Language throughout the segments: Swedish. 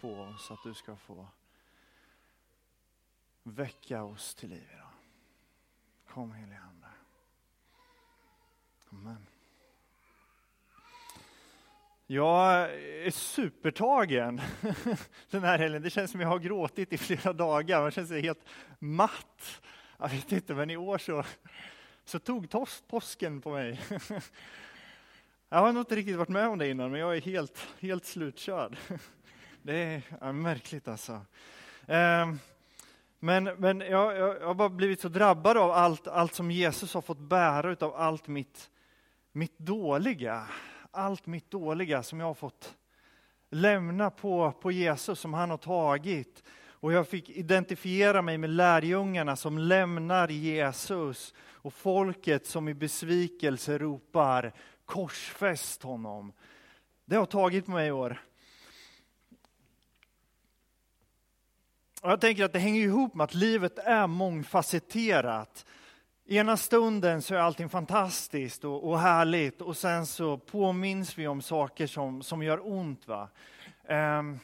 på oss att du ska få väcka oss till liv idag. Kom helige Ande. Amen. Jag är supertagen den här helgen. Det känns som jag har gråtit i flera dagar. Man känner sig helt matt. Jag vet inte, men i år så, så tog påsken på mig. Jag har nog inte riktigt varit med om det innan, men jag är helt, helt slutkörd. Det är ja, märkligt alltså. Ehm, men, men jag, jag, har bara blivit så drabbad av allt, allt som Jesus har fått bära av allt mitt, mitt dåliga. Allt mitt dåliga som jag har fått lämna på, på Jesus, som han har tagit. Och jag fick identifiera mig med lärjungarna som lämnar Jesus och folket som i besvikelse ropar korsfäst honom. Det har tagit mig i år. Jag tänker att det hänger ihop med att livet är mångfacetterat. Ena stunden så är allting fantastiskt och, och härligt och sen så påminns vi om saker som, som gör ont. Va? Ehm,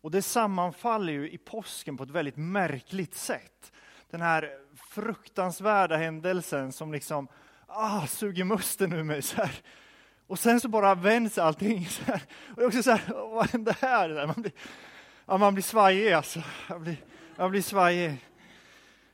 och det sammanfaller ju i påsken på ett väldigt märkligt sätt. Den här fruktansvärda händelsen som liksom ah, suger musten ur mig. Så här. Och sen så bara vänds allting. Så här. Och det är också så här, vad hände här? Man blir, ja, man blir svajig alltså. Jag blir, jag blir svajig.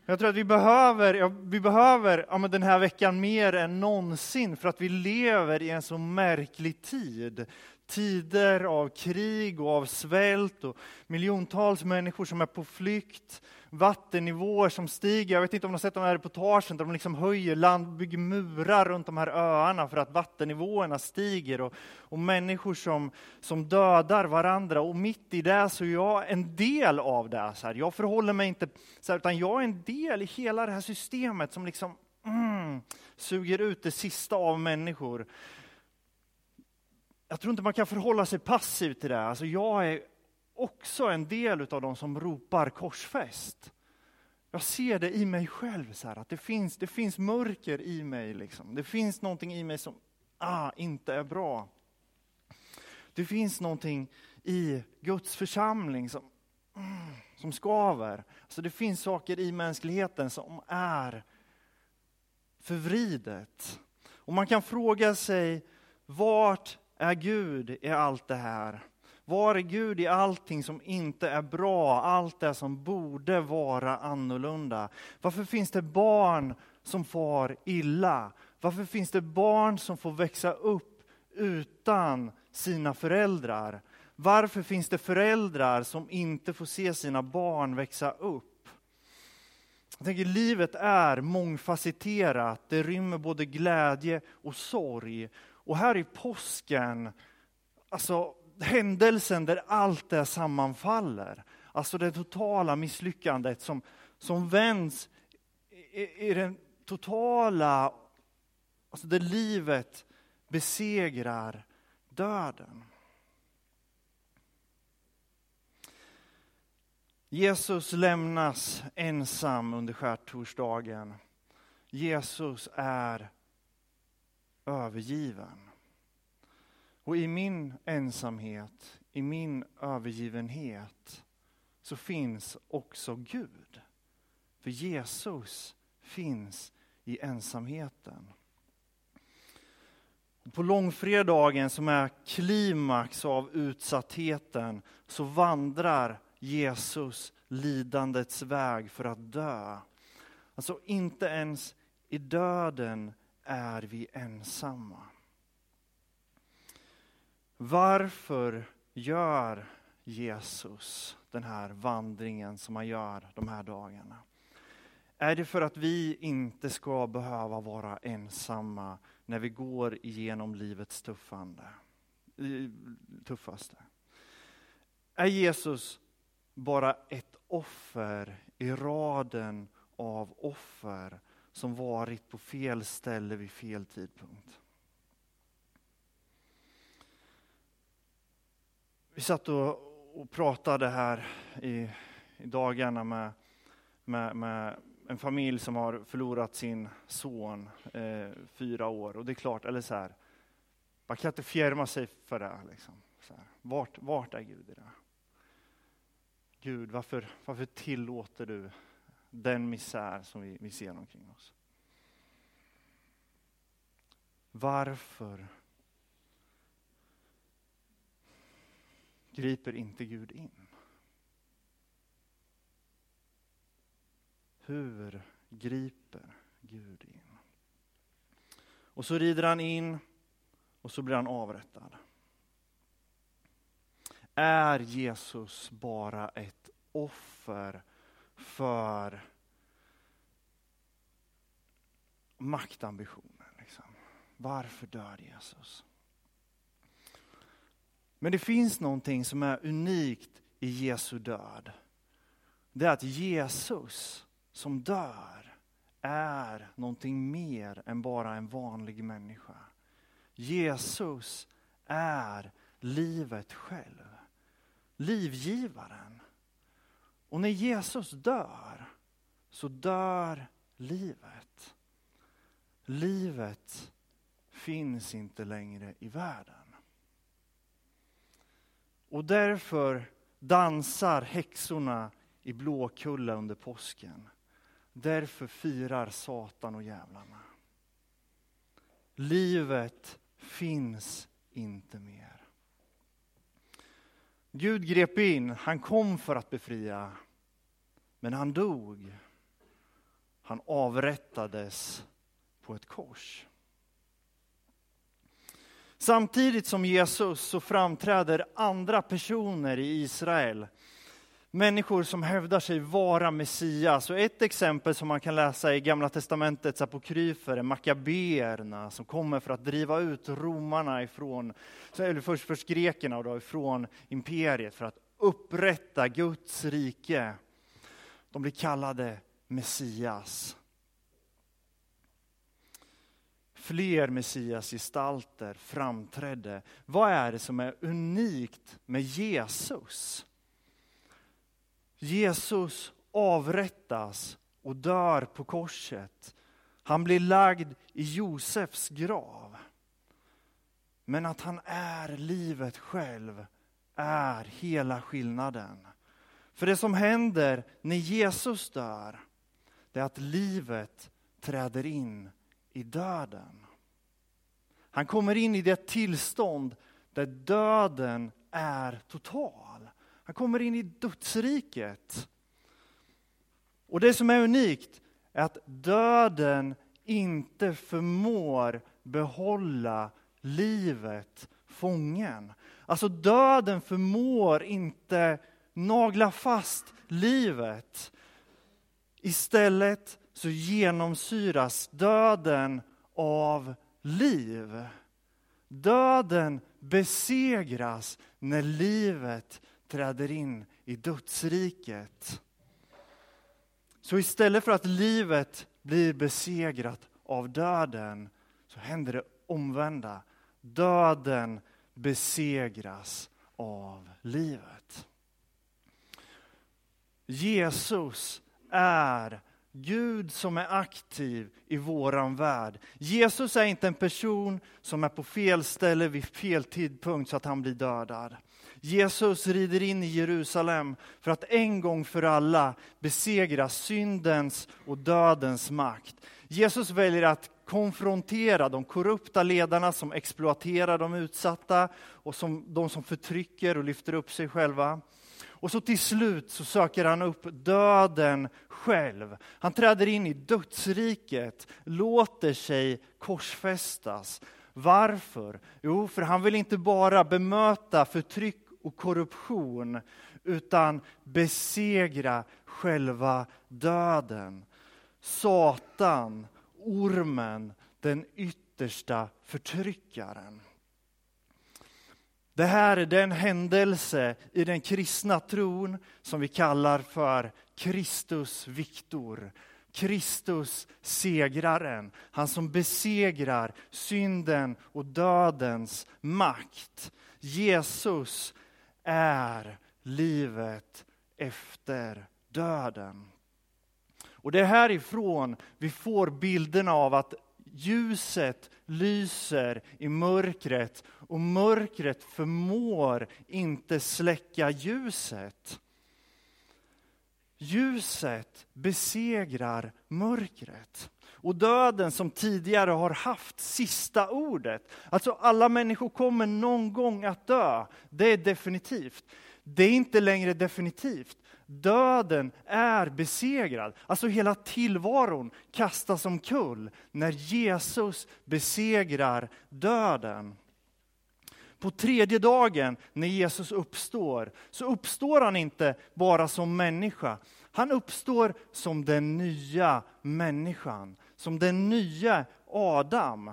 Jag tror att vi behöver, ja, vi behöver ja, den här veckan mer än någonsin för att vi lever i en så märklig tid tider av krig och av svält och miljontals människor som är på flykt, vattennivåer som stiger. Jag vet inte om ni har sett de här reportagen där de liksom höjer land, bygger murar runt de här öarna för att vattennivåerna stiger och, och människor som, som dödar varandra. Och mitt i det så är jag en del av det. Så här. Jag förhåller mig inte så här, utan jag är en del i hela det här systemet som liksom mm, suger ut det sista av människor jag tror inte man kan förhålla sig passiv till det. Alltså jag är också en del av de som ropar korsfäst. Jag ser det i mig själv, så här, att det finns, det finns mörker i mig. Liksom. Det finns någonting i mig som ah, inte är bra. Det finns någonting i Guds församling som, mm, som skaver. Alltså det finns saker i mänskligheten som är förvridet. Och man kan fråga sig, vart är Gud i allt det här? Var är Gud i allting som inte är bra, allt det som borde vara annorlunda? Varför finns det barn som far illa? Varför finns det barn som får växa upp utan sina föräldrar? Varför finns det föräldrar som inte får se sina barn växa upp? Jag tänker livet är mångfacetterat, det rymmer både glädje och sorg. Och här i påsken, alltså händelsen där allt det sammanfaller, alltså det totala misslyckandet som, som vänds i, i den totala, alltså där livet besegrar döden. Jesus lämnas ensam under skärtorsdagen. Jesus är övergiven. Och i min ensamhet, i min övergivenhet, så finns också Gud. För Jesus finns i ensamheten. På långfredagen som är klimax av utsattheten så vandrar Jesus lidandets väg för att dö. Alltså inte ens i döden är vi ensamma. Varför gör Jesus den här vandringen som han gör de här dagarna? Är det för att vi inte ska behöva vara ensamma när vi går igenom livets tuffande, tuffaste? Är Jesus bara ett offer i raden av offer som varit på fel ställe vid fel tidpunkt. Vi satt och, och pratade här i, i dagarna med, med, med, en familj som har förlorat sin son, eh, fyra år. Och det är klart, eller så här, man kan inte fjärma sig för det. Liksom. Så här, vart, vart är Gud i det? Gud, varför, varför tillåter du den misär som vi, vi ser omkring oss? Varför griper inte Gud in? Hur griper Gud in? Och så rider han in och så blir han avrättad. Är Jesus bara ett offer för maktambitioner? Liksom? Varför dör Jesus? Men det finns någonting som är unikt i Jesu död. Det är att Jesus som dör är någonting mer än bara en vanlig människa. Jesus är livet själv. Livgivaren. Och när Jesus dör så dör livet. Livet finns inte längre i världen. Och därför dansar häxorna i Blåkulla under påsken. Därför firar Satan och djävlarna. Livet finns inte mer. Gud grep in, han kom för att befria, men han dog. Han avrättades på ett kors. Samtidigt som Jesus så framträder andra personer i Israel. Människor som hävdar sig vara Messias. Och ett exempel som man kan läsa i Gamla Testamentets apokryfer är Makabeerna som kommer för att driva ut romarna ifrån, eller först, först grekerna och då ifrån imperiet för att upprätta Guds rike. De blir kallade Messias fler Messias-gestalter framträdde. Vad är det som är unikt med Jesus? Jesus avrättas och dör på korset. Han blir lagd i Josefs grav. Men att han är livet själv är hela skillnaden. För det som händer när Jesus dör, det är att livet träder in i döden. Han kommer in i det tillstånd där döden är total. Han kommer in i dödsriket. Och det som är unikt är att döden inte förmår behålla livet fången. Alltså döden förmår inte nagla fast livet. Istället så genomsyras döden av liv. Döden besegras när livet träder in i dödsriket. Så istället för att livet blir besegrat av döden så händer det omvända. Döden besegras av livet. Jesus är Gud som är aktiv i våran värld. Jesus är inte en person som är på fel ställe vid fel tidpunkt så att han blir dödad. Jesus rider in i Jerusalem för att en gång för alla besegra syndens och dödens makt. Jesus väljer att konfrontera de korrupta ledarna som exploaterar de utsatta och som, de som förtrycker och lyfter upp sig själva. Och så till slut så söker han upp döden själv. Han träder in i dödsriket, låter sig korsfästas. Varför? Jo, för han vill inte bara bemöta förtryck och korruption, utan besegra själva döden. Satan, ormen, den yttersta förtryckaren. Det här är den händelse i den kristna tron som vi kallar för Kristus Viktor. Kristus segraren, han som besegrar synden och dödens makt. Jesus är livet efter döden. Och det är härifrån vi får bilderna av att ljuset lyser i mörkret och mörkret förmår inte släcka ljuset. Ljuset besegrar mörkret. Och döden som tidigare har haft sista ordet. Alltså alla människor kommer någon gång att dö. Det är definitivt. Det är inte längre definitivt. Döden är besegrad. Alltså hela tillvaron kastas omkull när Jesus besegrar döden. På tredje dagen när Jesus uppstår, så uppstår han inte bara som människa. Han uppstår som den nya människan, som den nya Adam.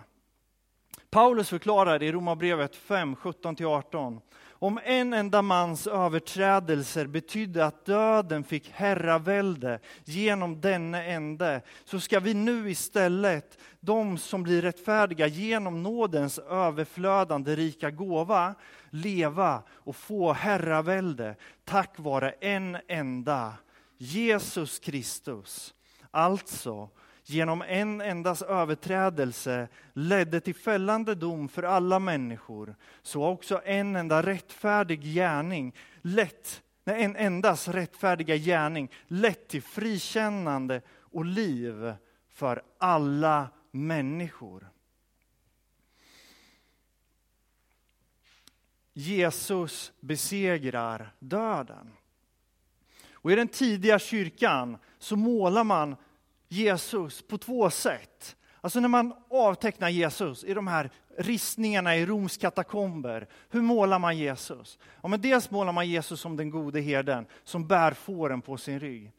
Paulus förklarar i Romarbrevet 5, 17-18. Om en enda mans överträdelser betydde att döden fick herravälde genom denne ende, så ska vi nu istället, de som blir rättfärdiga genom nådens överflödande rika gåva, leva och få herravälde tack vare en enda, Jesus Kristus. Alltså, genom en endas överträdelse ledde till fällande dom för alla människor, så har också en enda rättfärdig gärning lett, en endas rättfärdiga gärning lett till frikännande och liv för alla människor. Jesus besegrar döden. Och I den tidiga kyrkan så målar man Jesus på två sätt. Alltså när man avtecknar Jesus i de här ristningarna i Roms katakomber, hur målar man Jesus? Ja, men dels målar man Jesus som den gode herden som bär fåren på sin rygg.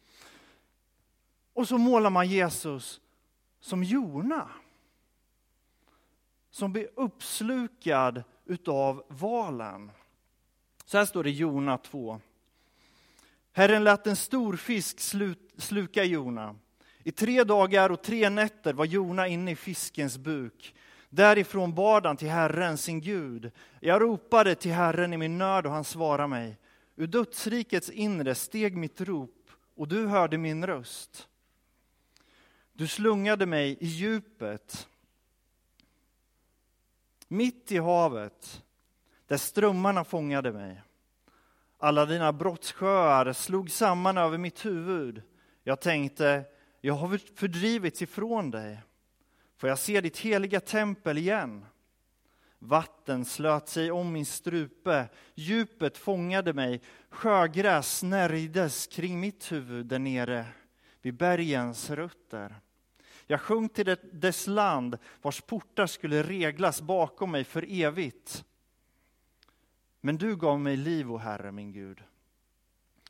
Och så målar man Jesus som Jona. Som blir uppslukad utav valen. Så här står det i Jona 2. Herren lät en stor fisk sluka Jona. I tre dagar och tre nätter var Jona inne i fiskens buk. Därifrån bad han till Herren, sin Gud. Jag ropade till Herren i min nöd och han svarade mig. Ur dödsrikets inre steg mitt rop och du hörde min röst. Du slungade mig i djupet, mitt i havet, där strömmarna fångade mig. Alla dina brottssjöar slog samman över mitt huvud. Jag tänkte, jag har fördrivits ifrån dig. Får jag se ditt heliga tempel igen? Vatten slöt sig om min strupe, djupet fångade mig, sjögräs snärjdes kring mitt huvud där nere vid bergens rötter. Jag sjönk till dess land vars portar skulle reglas bakom mig för evigt. Men du gav mig liv, o Herre min Gud,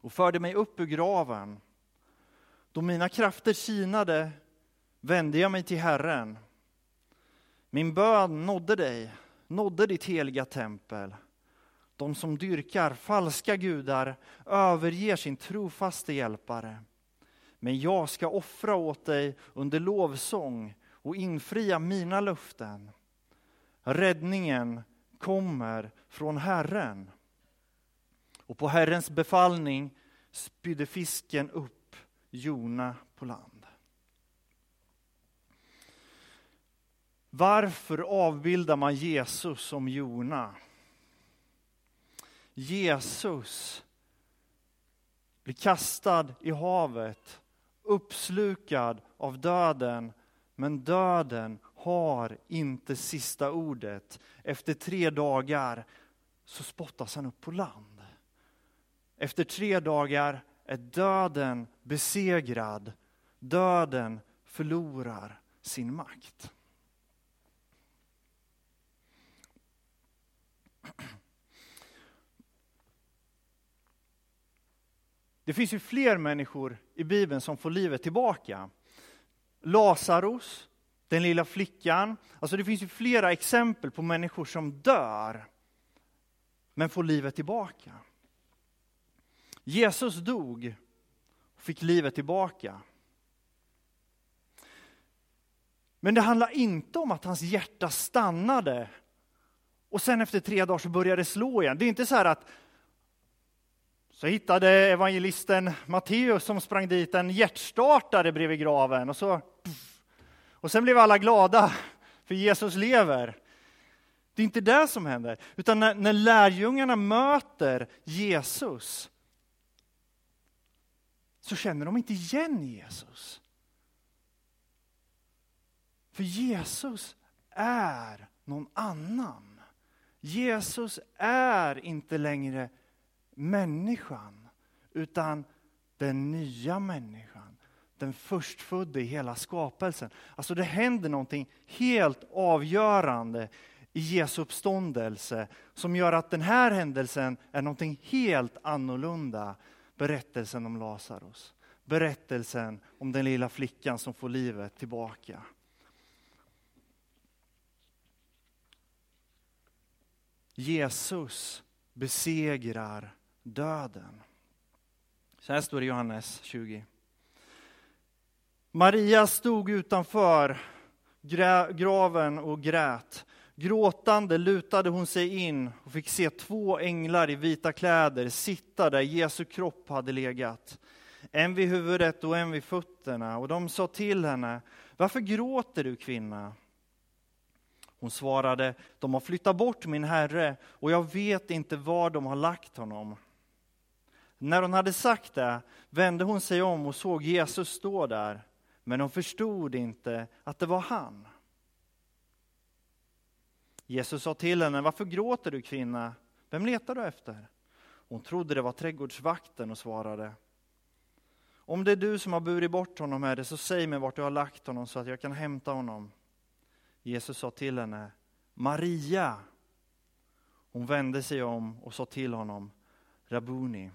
och förde mig upp ur graven. Då mina krafter sinade vände jag mig till Herren. Min bön nådde dig, nådde ditt heliga tempel. De som dyrkar falska gudar överger sin trofaste hjälpare. Men jag ska offra åt dig under lovsång och infria mina löften. Räddningen kommer från Herren. Och på Herrens befallning spydde fisken upp Jona på land. Varför avbildar man Jesus som Jona? Jesus blir kastad i havet, uppslukad av döden, men döden har inte sista ordet. Efter tre dagar så spottas han upp på land. Efter tre dagar är döden besegrad. Döden förlorar sin makt. Det finns ju fler människor i Bibeln som får livet tillbaka. Lazarus, den lilla flickan. Alltså det finns ju flera exempel på människor som dör, men får livet tillbaka. Jesus dog och fick livet tillbaka. Men det handlar inte om att hans hjärta stannade och sen efter tre dagar så började det slå igen. Det är inte så här att så hittade evangelisten Matteus som sprang dit en hjärtstartare bredvid graven och så och sen blev alla glada för Jesus lever. Det är inte det som händer, utan när, när lärjungarna möter Jesus så känner de inte igen Jesus. För Jesus är någon annan. Jesus är inte längre människan, utan den nya människan. Den förstfödde i hela skapelsen. Alltså det händer någonting helt avgörande i Jesu uppståndelse som gör att den här händelsen är någonting helt annorlunda. Berättelsen om Lazarus. Berättelsen om den lilla flickan som får livet tillbaka. Jesus besegrar döden. Så här står det i Johannes 20. Maria stod utanför graven och grät. Gråtande lutade hon sig in och fick se två änglar i vita kläder sitta där Jesu kropp hade legat. En vid huvudet och en vid fötterna. Och de sa till henne, varför gråter du kvinna? Hon svarade, de har flyttat bort min herre och jag vet inte var de har lagt honom. När hon hade sagt det vände hon sig om och såg Jesus stå där, men hon förstod inte att det var han. Jesus sa till henne, varför gråter du kvinna? Vem letar du efter? Hon trodde det var trädgårdsvakten och svarade, om det är du som har burit bort honom, Herre, så säg mig vart du har lagt honom så att jag kan hämta honom. Jesus sa till henne, Maria. Hon vände sig om och sa till honom, Rabuni.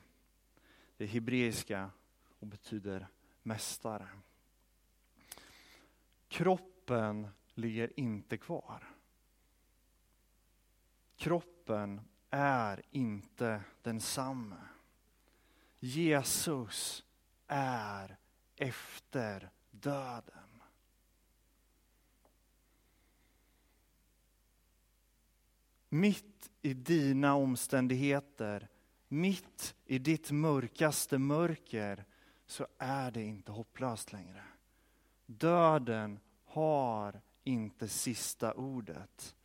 Det är hebreiska och betyder mästare. Kroppen ligger inte kvar. Kroppen är inte densamme. Jesus är efter döden. Mitt i dina omständigheter mitt i ditt mörkaste mörker så är det inte hopplöst längre. Döden har inte sista ordet.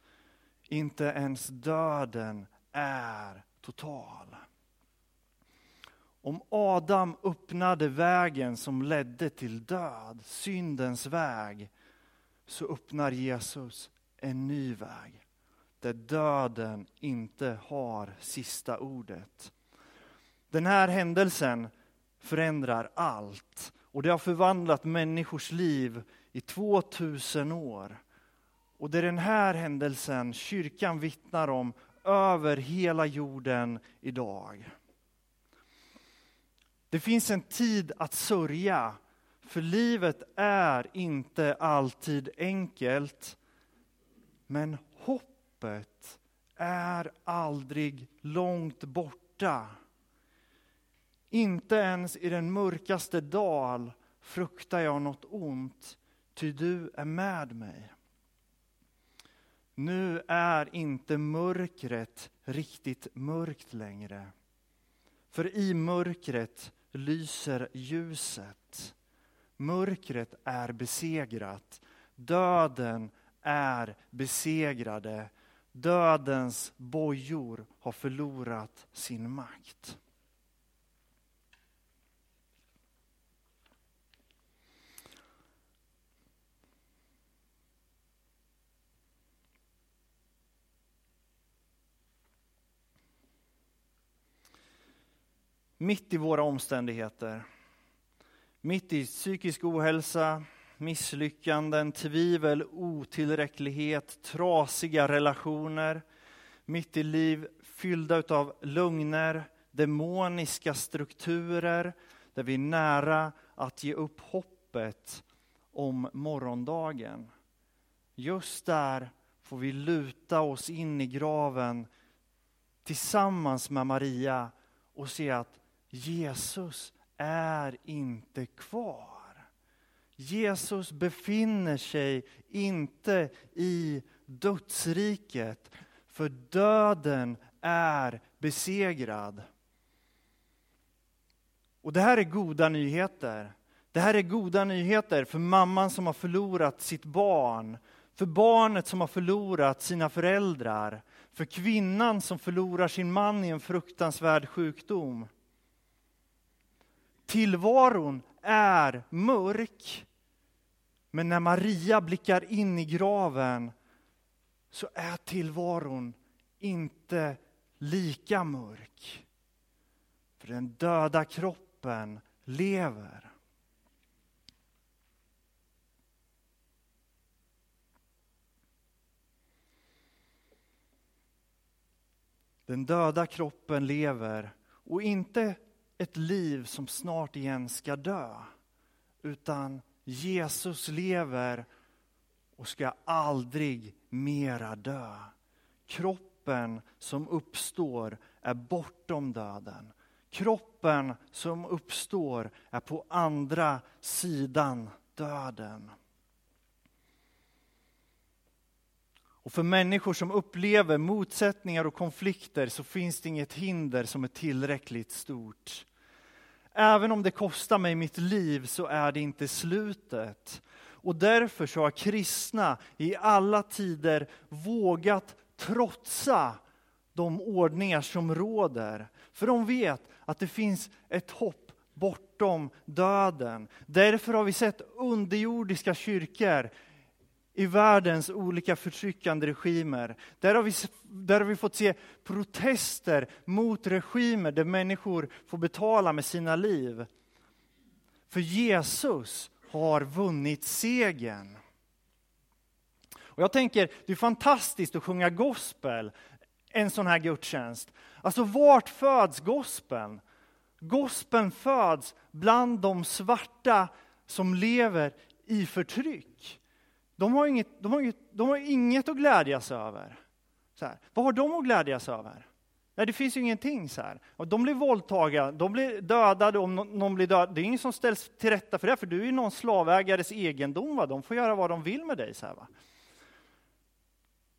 Inte ens döden är total. Om Adam öppnade vägen som ledde till död, syndens väg, så öppnar Jesus en ny väg där döden inte har sista ordet. Den här händelsen förändrar allt och det har förvandlat människors liv i 2000 år. Och det är den här händelsen kyrkan vittnar om över hela jorden idag. Det finns en tid att sörja, för livet är inte alltid enkelt. Men hoppet är aldrig långt borta. Inte ens i den mörkaste dal fruktar jag något ont, ty du är med mig. Nu är inte mörkret riktigt mörkt längre. För i mörkret lyser ljuset. Mörkret är besegrat. Döden är besegrade. Dödens bojor har förlorat sin makt. Mitt i våra omständigheter, mitt i psykisk ohälsa, misslyckanden, tvivel, otillräcklighet, trasiga relationer, mitt i liv fyllda av lögner, demoniska strukturer, där vi är nära att ge upp hoppet om morgondagen. Just där får vi luta oss in i graven tillsammans med Maria och se att Jesus är inte kvar. Jesus befinner sig inte i dödsriket, för döden är besegrad. Och det här är goda nyheter. Det här är goda nyheter för mamman som har förlorat sitt barn, för barnet som har förlorat sina föräldrar, för kvinnan som förlorar sin man i en fruktansvärd sjukdom. Tillvaron är mörk. Men när Maria blickar in i graven så är tillvaron inte lika mörk. För den döda kroppen lever. Den döda kroppen lever och inte ett liv som snart igen ska dö. Utan Jesus lever och ska aldrig mera dö. Kroppen som uppstår är bortom döden. Kroppen som uppstår är på andra sidan döden. Och för människor som upplever motsättningar och konflikter så finns det inget hinder som är tillräckligt stort. Även om det kostar mig mitt liv så är det inte slutet. Och därför så har kristna i alla tider vågat trotsa de ordningar som råder. För de vet att det finns ett hopp bortom döden. Därför har vi sett underjordiska kyrkor i världens olika förtryckande regimer. Där har, vi, där har vi fått se protester mot regimer där människor får betala med sina liv. För Jesus har vunnit segern. Och jag tänker, det är fantastiskt att sjunga gospel en sån här gudstjänst. Alltså vart föds gospeln? Gospeln föds bland de svarta som lever i förtryck. De har inget, de har inget, de har inget att glädjas över. Så här. Vad har de att glädjas över? Nej, det finns ju ingenting. så här. Och de blir våldtagna, de blir dödade om någon blir dödad. Det är ingen som ställs till rätta för det, för du är ju någon slavägares egendom. Va? De får göra vad de vill med dig. Så här, va?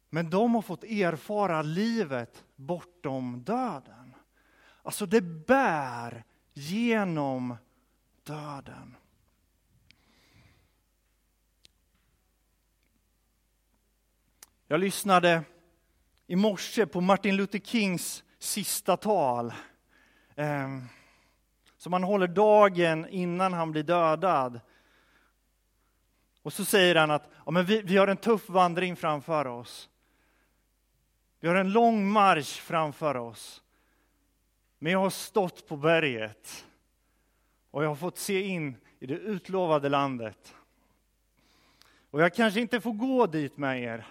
Men de har fått erfara livet bortom döden. Alltså det bär genom döden. Jag lyssnade i morse på Martin Luther Kings sista tal. Ehm, som han håller dagen innan han blir dödad. Och så säger han att ja, men vi, vi har en tuff vandring framför oss. Vi har en lång marsch framför oss. Men jag har stått på berget och jag har fått se in i det utlovade landet. Och jag kanske inte får gå dit med er.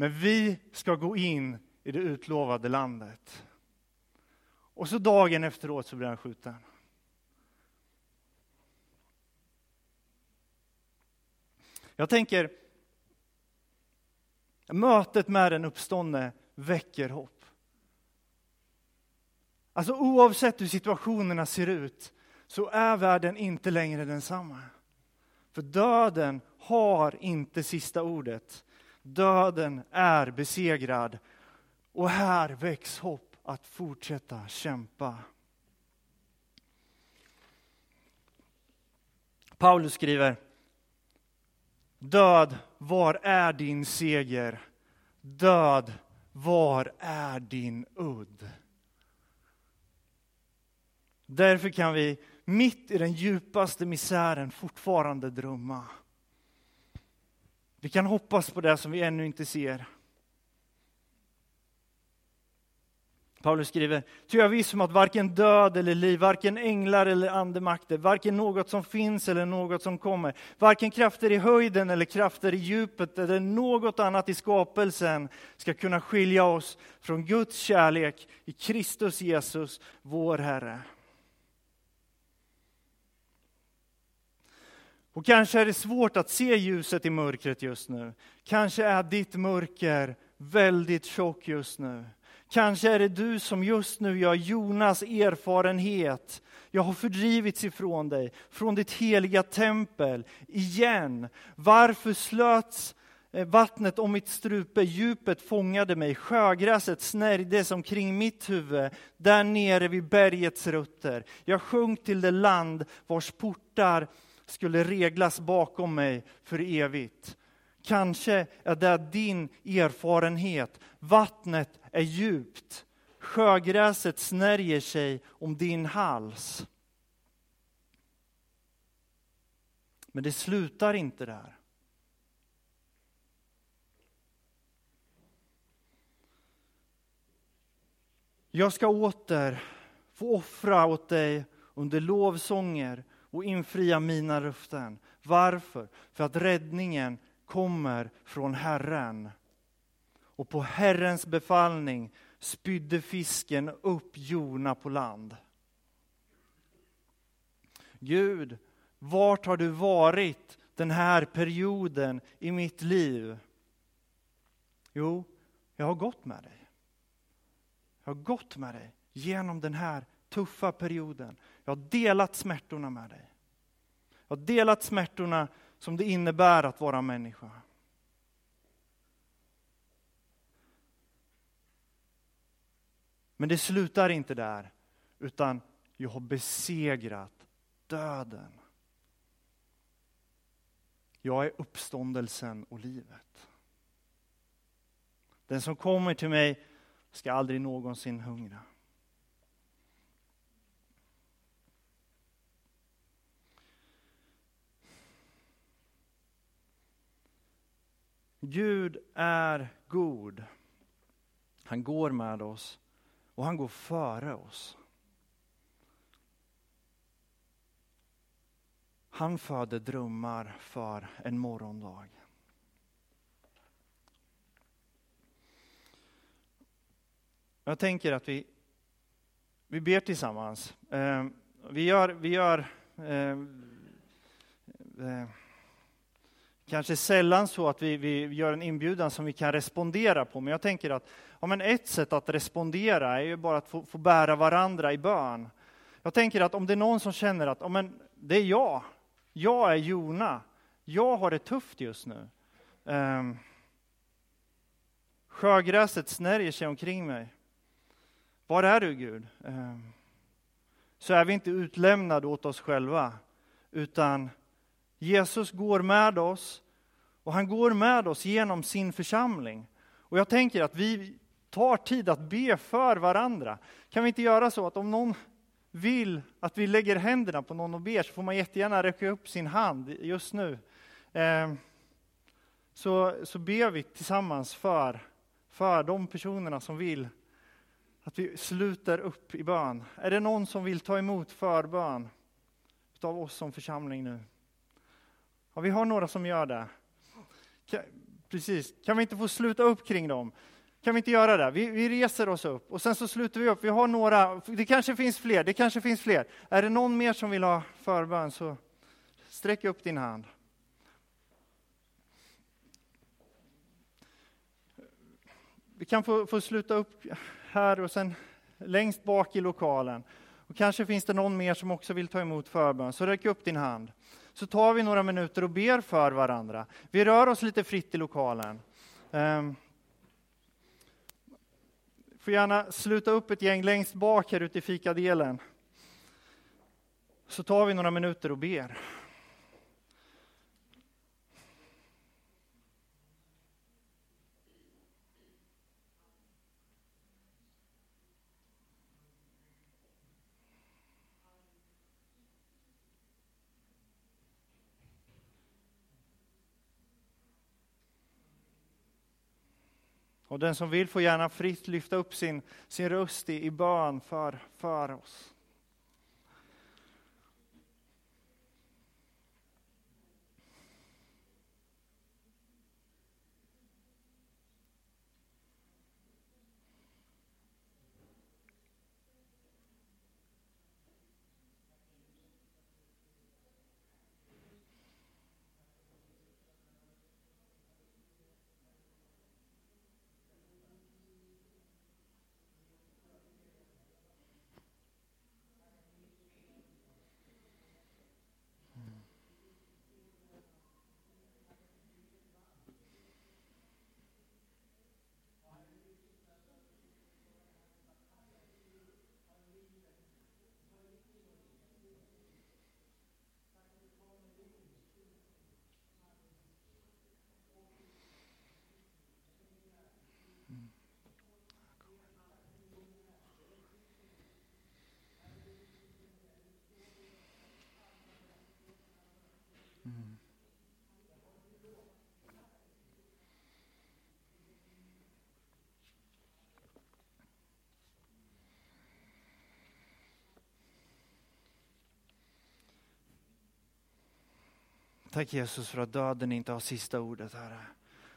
Men vi ska gå in i det utlovade landet. Och så dagen efteråt så blir han skjuten. Jag tänker, mötet med den uppståndne väcker hopp. Alltså oavsett hur situationerna ser ut så är världen inte längre densamma. För döden har inte sista ordet. Döden är besegrad och här väcks hopp att fortsätta kämpa. Paulus skriver Död, var är din seger? Död, var är din udd? Därför kan vi mitt i den djupaste misären fortfarande drömma. Vi kan hoppas på det som vi ännu inte ser. Paulus skriver, ty jag viss om att varken död eller liv, varken änglar eller andemakter, varken något som finns eller något som kommer, varken krafter i höjden eller krafter i djupet eller något annat i skapelsen ska kunna skilja oss från Guds kärlek i Kristus Jesus, vår Herre. Och kanske är det svårt att se ljuset i mörkret just nu. Kanske är ditt mörker väldigt tjockt just nu. Kanske är det du som just nu gör Jonas erfarenhet. Jag har fördrivits ifrån dig, från ditt heliga tempel, igen. Varför slöts eh, vattnet om mitt strupe, djupet fångade mig, sjögräset snärjdes omkring mitt huvud, där nere vid bergets rötter. Jag sjönk till det land vars portar skulle reglas bakom mig för evigt. Kanske är det din erfarenhet. Vattnet är djupt, sjögräset snärjer sig om din hals. Men det slutar inte där. Jag ska åter få offra åt dig under lovsånger och infria mina löften. Varför? För att räddningen kommer från Herren. Och på Herrens befallning spydde fisken upp Jona på land. Gud, vart har du varit den här perioden i mitt liv? Jo, jag har gått med dig. Jag har gått med dig genom den här tuffa perioden. Jag har delat smärtorna med dig. Jag har delat smärtorna som det innebär att vara människa. Men det slutar inte där, utan jag har besegrat döden. Jag är uppståndelsen och livet. Den som kommer till mig ska aldrig någonsin hungra. Gud är god. Han går med oss och han går före oss. Han föder drömmar för en morgondag. Jag tänker att vi, vi ber tillsammans. Eh, vi gör, vi gör eh, eh, kanske sällan så att vi, vi gör en inbjudan som vi kan respondera på, men jag tänker att ja, men ett sätt att respondera är ju bara att få, få bära varandra i bön. Jag tänker att om det är någon som känner att ja, men det är jag, jag är Jona, jag har det tufft just nu. Um, sjögräset snärjer sig omkring mig. Var är du Gud? Um, så är vi inte utlämnade åt oss själva, utan Jesus går med oss och han går med oss genom sin församling. Och jag tänker att vi tar tid att be för varandra. Kan vi inte göra så att om någon vill att vi lägger händerna på någon och ber så får man jättegärna räcka upp sin hand just nu. Eh, så, så ber vi tillsammans för, för de personerna som vill att vi sluter upp i bön. Är det någon som vill ta emot förbön av oss som församling nu? Ja, vi har några som gör det. Kan, precis, kan vi inte få sluta upp kring dem? Kan vi inte göra det? Vi, vi, reser oss upp och sen så sluter vi upp. Vi har några, det kanske finns fler, det kanske finns fler. Är det någon mer som vill ha förbön så sträck upp din hand. Vi kan få, få sluta upp här och sen längst bak i lokalen. Och kanske finns det någon mer som också vill ta emot förbön, så räck upp din hand så tar vi några minuter och ber för varandra. Vi rör oss lite fritt i lokalen. Um, får gärna sluta upp ett gäng längst bak här ute i fikadelen. Så tar vi några minuter och ber. Och den som vill får gärna fritt lyfta upp sin, sin röst i, i bön för, för oss. Tack Jesus för att döden inte har sista ordet, Herre.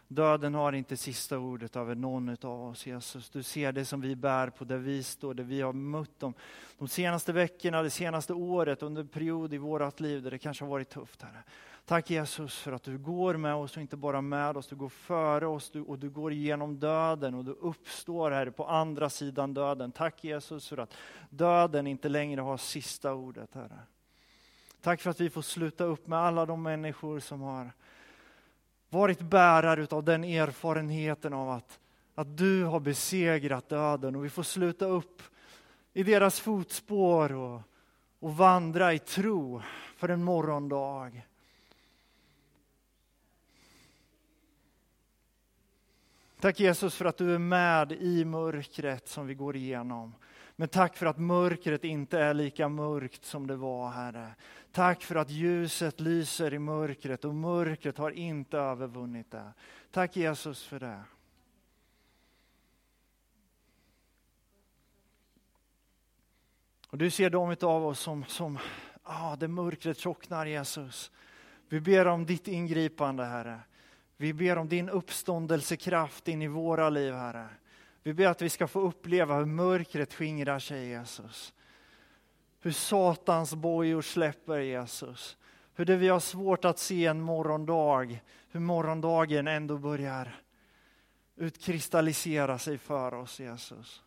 Döden har inte sista ordet över någon av oss, Jesus. Du ser det som vi bär på, där vi står, där vi har mött dem de senaste veckorna, det senaste året, under en period i vårt liv där det kanske har varit tufft, Herre. Tack Jesus för att du går med oss och inte bara med oss, du går före oss du, och du går igenom döden och du uppstår här på andra sidan döden. Tack Jesus för att döden inte längre har sista ordet, Herre. Tack för att vi får sluta upp med alla de människor som har varit bärare av den erfarenheten av att, att du har besegrat döden och vi får sluta upp i deras fotspår och, och vandra i tro för en morgondag. Tack Jesus för att du är med i mörkret som vi går igenom. Men tack för att mörkret inte är lika mörkt som det var, Herre. Tack för att ljuset lyser i mörkret och mörkret har inte övervunnit det. Tack Jesus för det. Och du ser de av oss som, som ah, det mörkret tjocknar Jesus. Vi ber om ditt ingripande Herre. Vi ber om din uppståndelsekraft in i våra liv Herre. Vi ber att vi ska få uppleva hur mörkret skingrar sig Jesus. Hur Satans bojor släpper Jesus. Hur det vi har svårt att se en morgondag, hur morgondagen ändå börjar utkristallisera sig för oss Jesus.